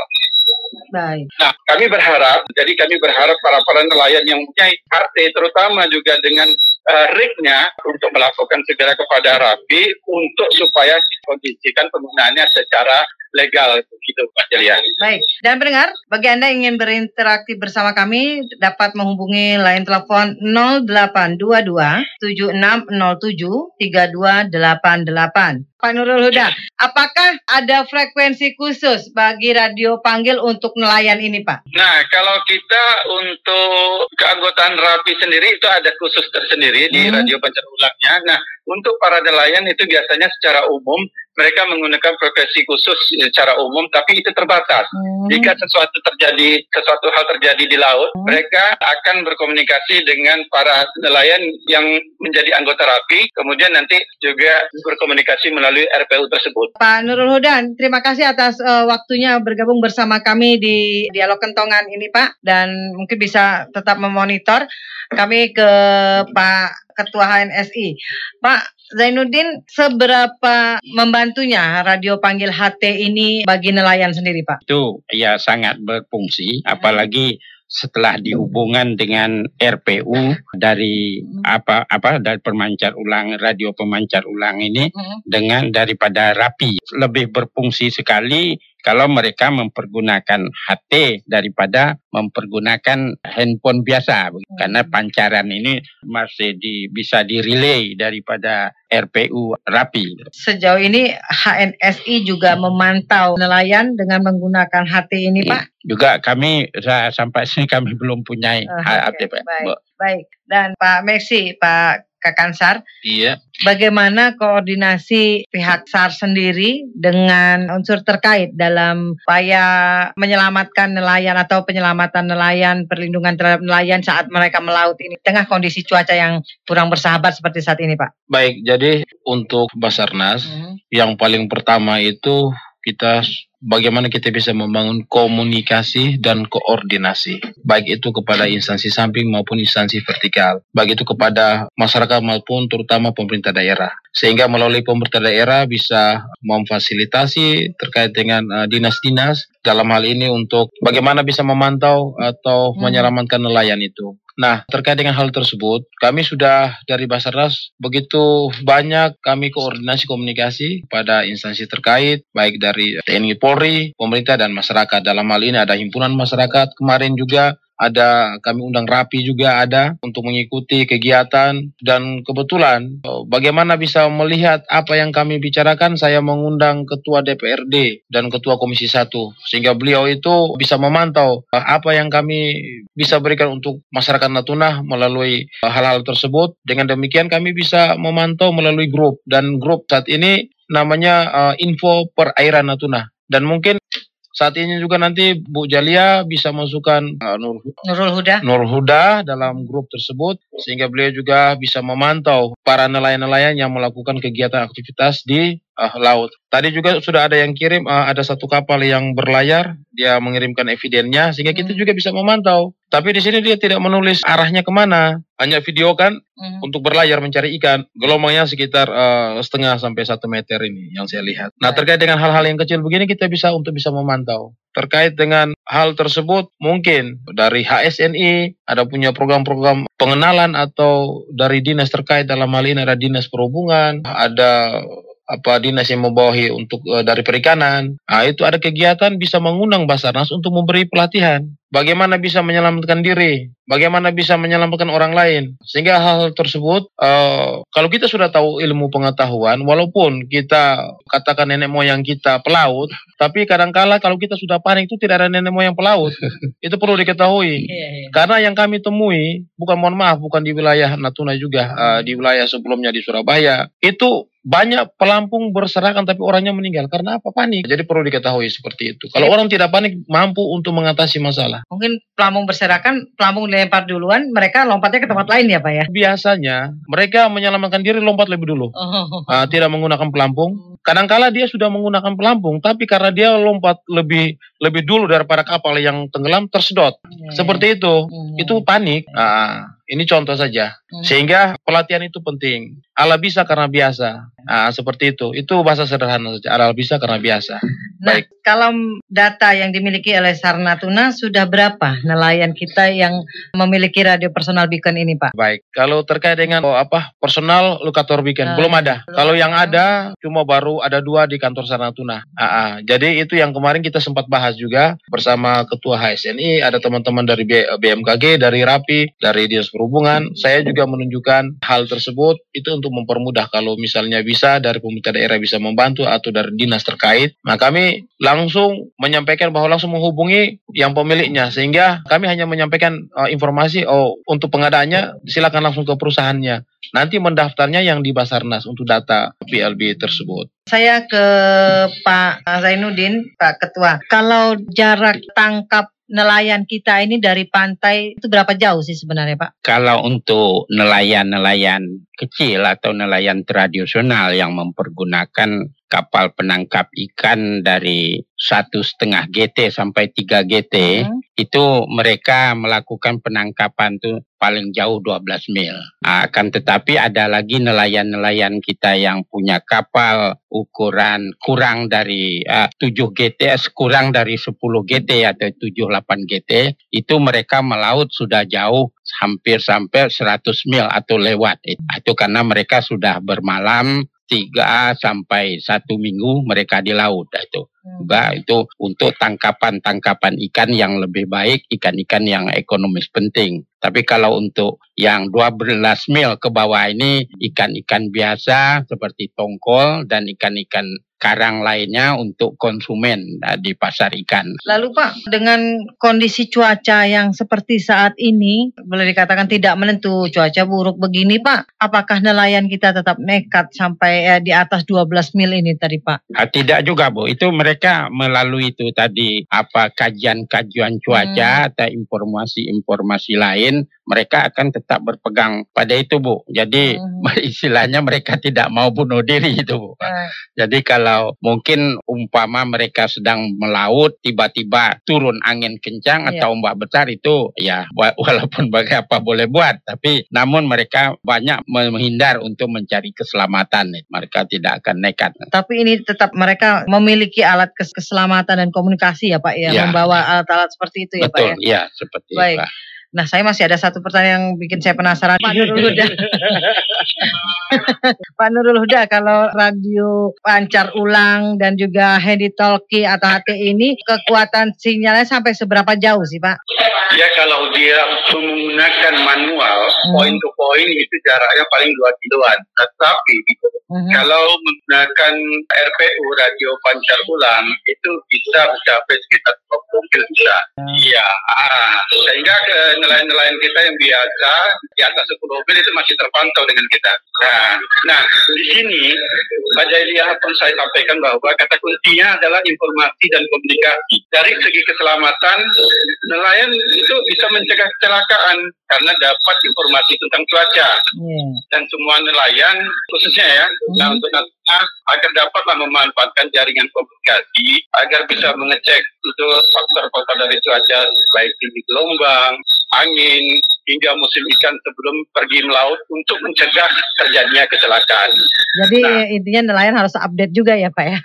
Speaker 3: Baik.
Speaker 8: Nah, kami berharap, jadi kami berharap para para nelayan yang mempunyai HT, terutama juga dengan uh, rig-nya untuk melakukan segera kepada Rapi untuk supaya dikondisikan penggunaannya secara legal gitu Pak Celia.
Speaker 3: Baik, dan pendengar, bagi Anda yang ingin berinteraksi bersama kami dapat menghubungi line telepon 0822 7607 3288. Pak Nurul Huda, apakah ada frekuensi khusus bagi radio panggil untuk nelayan ini, Pak?
Speaker 8: Nah, kalau kita untuk keanggotaan rapi sendiri itu ada khusus tersendiri di
Speaker 3: Hmm.
Speaker 8: radio pancar ulangnya. Nah, untuk para nelayan itu biasanya secara umum mereka menggunakan frekuensi khusus secara umum, tapi itu terbatas.
Speaker 3: Hmm.
Speaker 8: Jika sesuatu terjadi, sesuatu hal terjadi di laut, mereka akan berkomunikasi dengan para nelayan yang menjadi anggota RAPI, kemudian nanti juga berkomunikasi melalui RPU tersebut.
Speaker 3: Pak Nurul Hudan, terima kasih atas eh, waktunya bergabung bersama kami di Dialog Kentongan ini, Pak. Dan mungkin bisa tetap memonitor kami ke Pak Ketua HNSI. Pak Zainuddin, seberapa membantunya radio panggil HT ini bagi nelayan sendiri, Pak?
Speaker 5: Itu ya sangat berfungsi, apalagi setelah dihubungan dengan RPU dari apa apa dari pemancar ulang radio pemancar ulang ini dengan daripada rapi. Lebih berfungsi sekali kalau mereka mempergunakan HT daripada mempergunakan handphone biasa. Karena pancaran ini masih di, bisa direlay daripada RPU rapi.
Speaker 3: Sejauh ini HNSI juga memantau nelayan dengan menggunakan HT ini, Pak?
Speaker 5: Juga kami sa- sampai sini kami belum punya
Speaker 3: Oh,
Speaker 5: HT
Speaker 3: oke,
Speaker 5: Pak.
Speaker 3: baik, baik. Dan Pak Meksi, Pak Kakansar,
Speaker 6: Iya.
Speaker 3: bagaimana koordinasi pihak SAR sendiri dengan unsur terkait dalam upaya menyelamatkan nelayan atau penyelamatan nelayan, perlindungan terhadap nelayan saat mereka melaut ini tengah kondisi cuaca yang kurang bersahabat seperti saat ini, Pak?
Speaker 6: Baik, jadi untuk Basarnas
Speaker 3: Hmm.
Speaker 6: yang paling pertama itu kita bagaimana kita bisa membangun komunikasi dan koordinasi baik itu kepada instansi samping maupun instansi vertikal baik itu kepada masyarakat maupun terutama pemerintah daerah sehingga melalui pemerintah daerah bisa memfasilitasi terkait dengan uh, dinas-dinas dalam hal ini untuk bagaimana bisa memantau atau
Speaker 3: Hmm.
Speaker 6: menyelamatkan nelayan itu Nah, terkait dengan hal tersebut, kami sudah dari Basarnas begitu banyak kami koordinasi komunikasi pada instansi terkait, baik dari TNI Polri, pemerintah, dan masyarakat. Dalam hal ini ada himpunan masyarakat, kemarin juga ada kami undang rapi juga ada untuk mengikuti kegiatan. Dan kebetulan eh, bagaimana bisa melihat apa yang kami bicarakan saya mengundang ketua DPRD dan ketua Komisi 1 sehingga beliau itu bisa memantau eh, apa yang kami bisa berikan untuk masyarakat Natuna melalui eh, hal-hal tersebut. Dengan demikian kami bisa memantau melalui grup. Dan grup saat ini namanya info perairan Natuna. Dan mungkin saat ini juga nanti Bu Jalia bisa masukkan eh, Nur
Speaker 3: Nurul Huda.
Speaker 6: Nur Huda dalam grup tersebut sehingga beliau juga bisa memantau para nelayan-nelayan yang melakukan kegiatan aktivitas di eh, laut. Tadi juga sudah ada yang kirim eh, ada satu kapal yang berlayar, dia mengirimkan evidennya sehingga kita juga bisa memantau. Tapi di sini dia tidak menulis arahnya ke mana, hanya video kan
Speaker 3: Hmm.
Speaker 6: untuk berlayar mencari ikan. Gelombangnya sekitar eh, setengah sampai satu meter ini yang saya lihat. Nah terkait dengan hal-hal yang kecil begini kita bisa untuk bisa memantau. Terkait dengan hal tersebut mungkin dari HSNI ada punya program-program pengenalan atau dari dinas terkait dalam hal ini ada dinas perhubungan, ada apa dinas yang membawahi untuk eh, dari perikanan. Nah, itu ada kegiatan bisa mengundang Basarnas untuk memberi pelatihan bagaimana bisa menyelamatkan diri, bagaimana bisa menyelamatkan orang lain. Sehingga hal tersebut eh, kalau kita sudah tahu ilmu pengetahuan walaupun kita katakan nenek moyang kita pelaut, tapi kadangkala kalau kita sudah panik itu tidak ada nenek moyang pelaut. (laughs) itu perlu diketahui.
Speaker 3: Iya, iya.
Speaker 6: Karena yang kami temui, bukan mohon maaf, bukan di wilayah Natuna juga, eh, di wilayah sebelumnya di Surabaya, itu banyak pelampung berserakan tapi orangnya meninggal. Karena apa? Panik. Jadi perlu diketahui seperti itu. Kalau orang tidak panik, mampu untuk mengatasi masalah.
Speaker 3: Mungkin pelampung berserakan, pelampung dilempar duluan, mereka lompatnya ke tempat lain ya Pak ya?
Speaker 6: Biasanya mereka menyelamatkan diri lompat lebih dulu.
Speaker 3: Oh.
Speaker 6: Ah, tidak menggunakan pelampung. Kadangkala dia sudah menggunakan pelampung, tapi karena dia lompat lebih lebih dulu daripada kapal yang tenggelam tersedot. Seperti itu.
Speaker 3: Hmm.
Speaker 6: Itu panik. Ah, ini contoh saja.
Speaker 3: Hmm.
Speaker 6: Sehingga pelatihan itu penting. Allah bisa karena biasa. Ah, seperti itu. Itu bahasa sederhana saja. Allah bisa karena biasa.
Speaker 3: Nah,
Speaker 6: Baik.
Speaker 3: kalau data yang dimiliki oleh Sar Natuna sudah berapa nelayan kita yang memiliki radio personal beacon ini, Pak?
Speaker 6: Baik, kalau terkait dengan oh, apa personal lokator
Speaker 3: Ah,
Speaker 6: weekend belum ada.
Speaker 3: belum
Speaker 6: Kalau
Speaker 3: ada.
Speaker 6: yang ada cuma baru ada dua di kantor Sarnatuna. Ah, ah. Jadi itu yang kemarin kita sempat bahas juga bersama Ketua HSNI, ada teman-teman dari B- BMKG, dari RAPI, dari Dinas Perhubungan. Saya juga menunjukkan hal tersebut itu untuk mempermudah kalau misalnya bisa dari pemerintah daerah bisa membantu atau dari dinas terkait. Nah kami langsung menyampaikan bahwa langsung menghubungi yang pemiliknya sehingga kami hanya menyampaikan uh, informasi oh untuk pengadaannya silakan langsung ke perusahaannya. Nanti mendaftarnya yang di Basarnas untuk data PLB tersebut.
Speaker 3: Saya ke Pak Zainuddin, Pak Ketua. Kalau jarak tangkap nelayan kita ini dari pantai itu berapa jauh sih sebenarnya, Pak?
Speaker 5: Kalau untuk nelayan-nelayan kecil atau nelayan tradisional yang mempergunakan kapal penangkap ikan dari satu setengah GT sampai 3 GT
Speaker 3: Hmm.
Speaker 5: itu mereka melakukan penangkapan tuh paling jauh 12 mil. Akan tetapi ada lagi nelayan-nelayan kita yang punya kapal ukuran kurang dari ah, 7 GT, kurang dari 10 GT atau 78 GT, itu mereka melaut sudah jauh hampir sampai 100 mil atau lewat. Itu karena mereka sudah bermalam tiga sampai satu minggu mereka di laut itu juga itu untuk tangkapan-tangkapan ikan yang lebih baik, ikan-ikan yang ekonomis penting. Tapi kalau untuk yang 12 mil ke bawah ini ikan-ikan biasa seperti tongkol dan ikan-ikan karang lainnya untuk konsumen uh, di pasar ikan.
Speaker 3: Lalu Pak, dengan kondisi cuaca yang seperti saat ini, boleh dikatakan tidak menentu, cuaca buruk begini Pak, apakah nelayan kita tetap nekat sampai eh, di atas 12 mil ini tadi Pak?
Speaker 5: Ah, tidak juga Bu, itu mereka melalui itu tadi apa kajian-kajian cuaca atau informasi-informasi lain, mereka akan tetap berpegang pada itu Bu. Jadi
Speaker 3: Hmm. (laughs)
Speaker 5: istilahnya mereka tidak mau bunuh diri itu Bu. Jadi kalau mungkin umpama mereka sedang melaut tiba-tiba turun angin kencang
Speaker 3: Iya.
Speaker 5: atau ombak besar itu ya wa- (laughs) walaupun bagi apa boleh buat tapi namun mereka banyak menghindar untuk mencari keselamatan. Mereka tidak akan nekat.
Speaker 3: Tapi ini tetap mereka memiliki alat kes- keselamatan dan komunikasi ya Pak ya,
Speaker 5: Ya.
Speaker 3: membawa alat-alat seperti itu ya Pak ya.
Speaker 5: Betul, ya seperti
Speaker 3: Baik.
Speaker 5: itu. Pak.
Speaker 3: Nah, saya masih ada satu pertanyaan yang bikin saya penasaran. Pak Nurul Huda. (laughs) Pak Nurul Huda, kalau radio pancar ulang dan juga handy talkie atau HT ini kekuatan sinyalnya sampai seberapa jauh sih, Pak?
Speaker 8: Ya kalau dia menggunakan manual
Speaker 3: Hmm.
Speaker 8: point to point itu jaraknya paling 2 kiloan. Tetapi
Speaker 3: Mhm.
Speaker 8: kalau menggunakan RPU radio pancar ulang itu bisa mencapai sekitar 20 mil bisa. Iya. Ah, sehingga ke nelayan-nelayan kita yang biasa di atas 10 mil itu masih terpantau dengan kita. Nah, nah di sini Pak Jailia pun saya sampaikan bahwa kata kuncinya adalah informasi dan komunikasi. Dari segi keselamatan, nelayan itu bisa mencegah kecelakaan karena dapat informasi tentang cuaca
Speaker 3: Iya.
Speaker 8: dan semua nelayan khususnya ya nah
Speaker 3: Hmm.
Speaker 8: untuk Natuna agar dapatlah memanfaatkan jaringan komunikasi agar bisa mengecek itu faktor-faktor dari cuaca baik tinggi gelombang, angin hingga musim ikan sebelum pergi melaut untuk mencegah terjadinya kecelakaan.
Speaker 3: Jadi
Speaker 8: Nah.
Speaker 3: intinya nelayan harus update juga ya, Pak ya.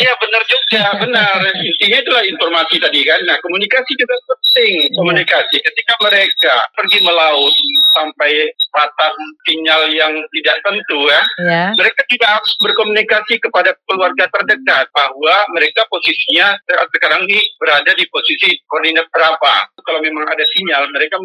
Speaker 8: Iya benar juga, benar. Intinya itulah informasi tadi kan. Nah komunikasi juga penting. Komunikasi ketika mereka pergi melaut sampai batas sinyal yang tidak tentu ya,
Speaker 3: Ya.
Speaker 8: mereka tidak harus berkomunikasi kepada keluarga terdekat bahwa mereka posisinya saat sekarang ini berada di posisi koordinat berapa. Kalau memang ada sinyal, mereka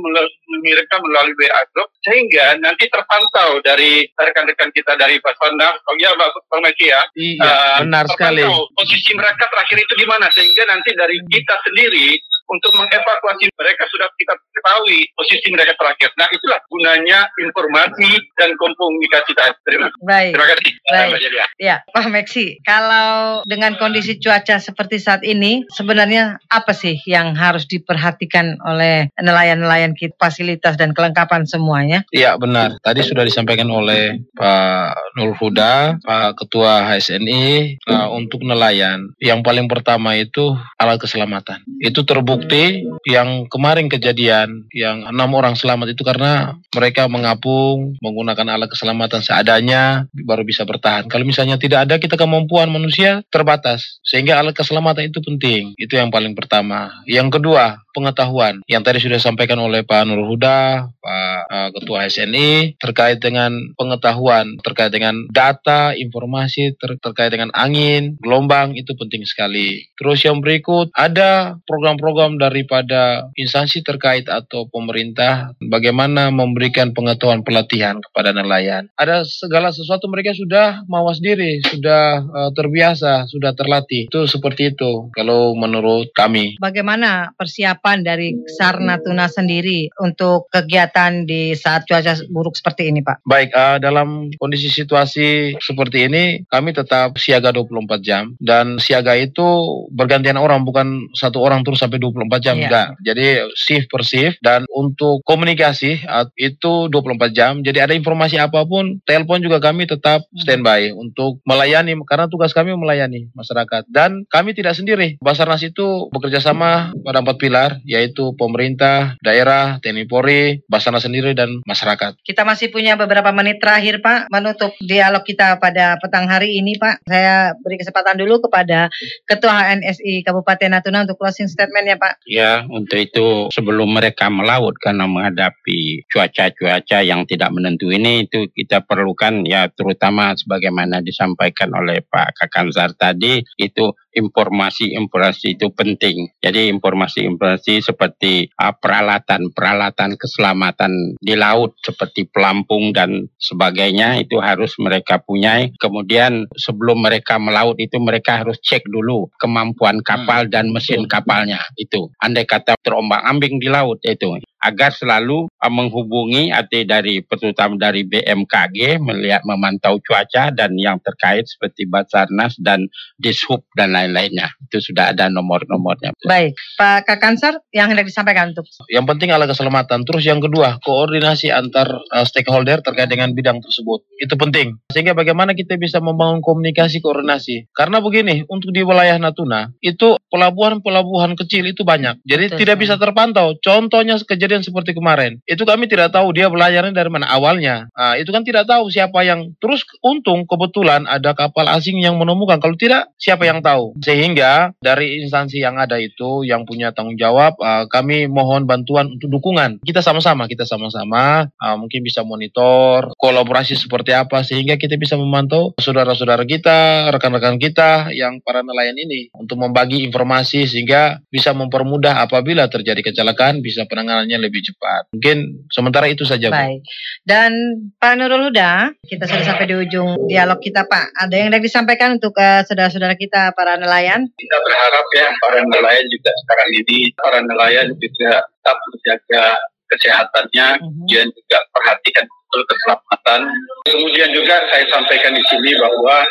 Speaker 8: mereka melalui WA group sehingga nanti terpantau dari rekan-rekan kita dari Basarnas. Oh iya, Pak Bang Meki ya.
Speaker 6: Iya,
Speaker 8: Eh,
Speaker 6: benar sekali.
Speaker 8: Posisi mereka terakhir itu di mana sehingga nanti dari kita sendiri untuk mengevakuasi mereka sudah kita ketahui posisi mereka terakhir. Nah itulah gunanya informasi dan komunikasi tadi. Terima,
Speaker 3: Baik.
Speaker 8: terima kasih.
Speaker 3: Baik. Ya, Pak Meksi, kalau dengan kondisi cuaca seperti saat ini, sebenarnya apa sih yang harus diperhatikan oleh nelayan-nelayan kita, fasilitas dan kelengkapan semuanya?
Speaker 6: Iya benar. Tadi sudah disampaikan oleh Pak Nur Huda, Pak Ketua HSNI uh, untuk nelayan. Yang paling pertama itu alat keselamatan. Itu terbukti yang kemarin kejadian yang enam orang selamat itu karena mereka mengapung menggunakan alat keselamatan seadanya baru bisa bertahan. Kalau misalnya tidak ada kita kemampuan manusia terbatas sehingga alat keselamatan itu penting. Itu yang paling pertama. Yang kedua pengetahuan yang tadi sudah disampaikan oleh Pak Nur Huda, Pak uh, Ketua SNI terkait dengan pengetahuan terkait dengan data, informasi ter terkait dengan angin, gelombang itu penting sekali. Terus yang berikut ada program-program daripada instansi terkait atau pemerintah bagaimana memberikan pengetahuan pelatihan kepada nelayan. Ada segala sesuatu mereka sudah mawas diri, sudah uh, terbiasa, sudah terlatih. Itu seperti itu kalau menurut kami.
Speaker 3: Bagaimana persiapan dari SAR Natuna sendiri untuk kegiatan di saat cuaca buruk seperti ini, Pak?
Speaker 6: Baik, uh, dalam kondisi situasi seperti ini kami tetap siaga 24 jam dan siaga itu bergantian orang bukan satu orang terus sampai 24 jam
Speaker 3: Iya.
Speaker 6: enggak. Jadi shift per shift dan untuk komunikasi uh, itu 24 jam. Jadi ada informasi apa pun, telepon juga kami tetap standby untuk melayani karena tugas kami melayani masyarakat dan kami tidak sendiri. Basarnas itu bekerja sama pada empat pilar yaitu pemerintah, daerah, TNI Polri, Basarnas sendiri dan masyarakat.
Speaker 3: Kita masih punya beberapa menit terakhir, Pak, menutup dialog kita pada petang hari ini, Pak. Saya beri kesempatan dulu kepada Ketua HNSI Kabupaten Natuna untuk closing statement ya, Pak.
Speaker 5: Ya, untuk itu sebelum mereka melaut karena menghadapi cuaca-cuaca yang tidak menentu ini itu kita perlukan ya terutama sebagaimana disampaikan oleh Pak Kakanzar tadi itu informasi-informasi itu penting. Jadi informasi-informasi seperti ah, peralatan-peralatan keselamatan di laut seperti pelampung dan sebagainya itu harus mereka punya. Kemudian sebelum mereka melaut itu mereka harus cek dulu kemampuan kapal dan mesin kapalnya itu. Andai kata terombang-ambing di laut itu agar selalu uh, menghubungi atau dari terutama dari BMKG melihat memantau cuaca dan yang terkait seperti Basarnas dan Dishub dan lain-lainnya itu sudah ada nomor-nomornya.
Speaker 3: Baik, Pak Kakansar yang hendak disampaikan untuk
Speaker 6: Yang penting adalah keselamatan. Terus yang kedua, koordinasi antar uh, stakeholder terkait dengan bidang tersebut. Itu penting. Sehingga bagaimana kita bisa membangun komunikasi koordinasi. Karena begini, untuk di wilayah Natuna, itu pelabuhan-pelabuhan kecil itu banyak. Jadi
Speaker 3: Betul
Speaker 6: tidak bisa terpantau. Contohnya kejadian seperti kemarin. Itu kami tidak tahu dia belajarnya dari mana awalnya. Nah, itu kan tidak tahu siapa yang... Terus untung kebetulan ada kapal asing yang menemukan. Kalau tidak, siapa yang tahu? Sehingga dari instansi yang ada itu, yang punya tanggung jawab, uh, kami mohon bantuan untuk dukungan. Kita sama-sama, kita sama-sama uh, mungkin bisa monitor kolaborasi seperti apa sehingga kita bisa memantau saudara-saudara kita, rekan-rekan kita yang para nelayan ini untuk membagi informasi sehingga bisa mempermudah apabila terjadi kecelakaan bisa penanganannya lebih cepat. Mungkin sementara itu saja, Bu.
Speaker 3: Baik. Dan Pak Nurul Huda, kita sudah sampai di ujung dialog kita, Pak. Ada yang hendak disampaikan untuk uh, saudara-saudara kita para nelayan?
Speaker 8: kita berharap ya para nelayan juga sekarang ini para nelayan juga tetap menjaga kesehatannya kemudian juga perhatikan betul keselamatan kemudian juga saya sampaikan di sini bahwa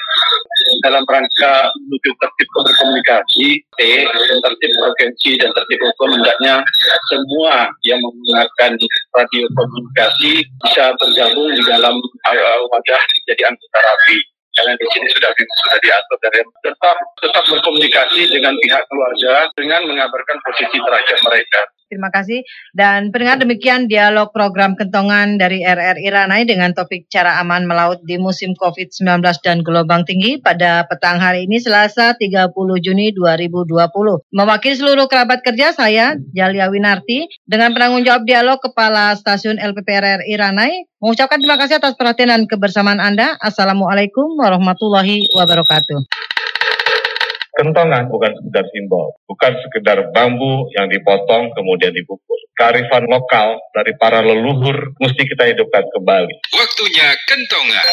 Speaker 8: dalam rangka menuju tertib berkomunikasi tertib provinsi dan tertib hukum hendaknya semua yang menggunakan radio komunikasi bisa bergabung di dalam uh, wadah jadi anggota rapi karena di sini sudah sudah diatur dari tetap tetap berkomunikasi dengan pihak keluarga dengan mengabarkan posisi terakhir mereka.
Speaker 3: Terima kasih. Dan pendengar demikian dialog program kentongan dari RRI Ranai dengan topik cara aman melaut di musim COVID-19 dan gelombang tinggi pada petang hari ini Selasa 30 Juni 2020. Mewakili seluruh kerabat kerja saya, Jalia Winarti, dengan penanggung jawab dialog Kepala Stasiun LPP RRI Ranai, mengucapkan terima kasih atas perhatian dan kebersamaan Anda. Assalamualaikum warahmatullahi wabarakatuh.
Speaker 4: Kentongan bukan sekedar simbol, bukan sekedar bambu yang dipotong kemudian dibungkus. Kearifan lokal dari para leluhur mesti kita hidupkan kembali.
Speaker 1: Waktunya kentongan.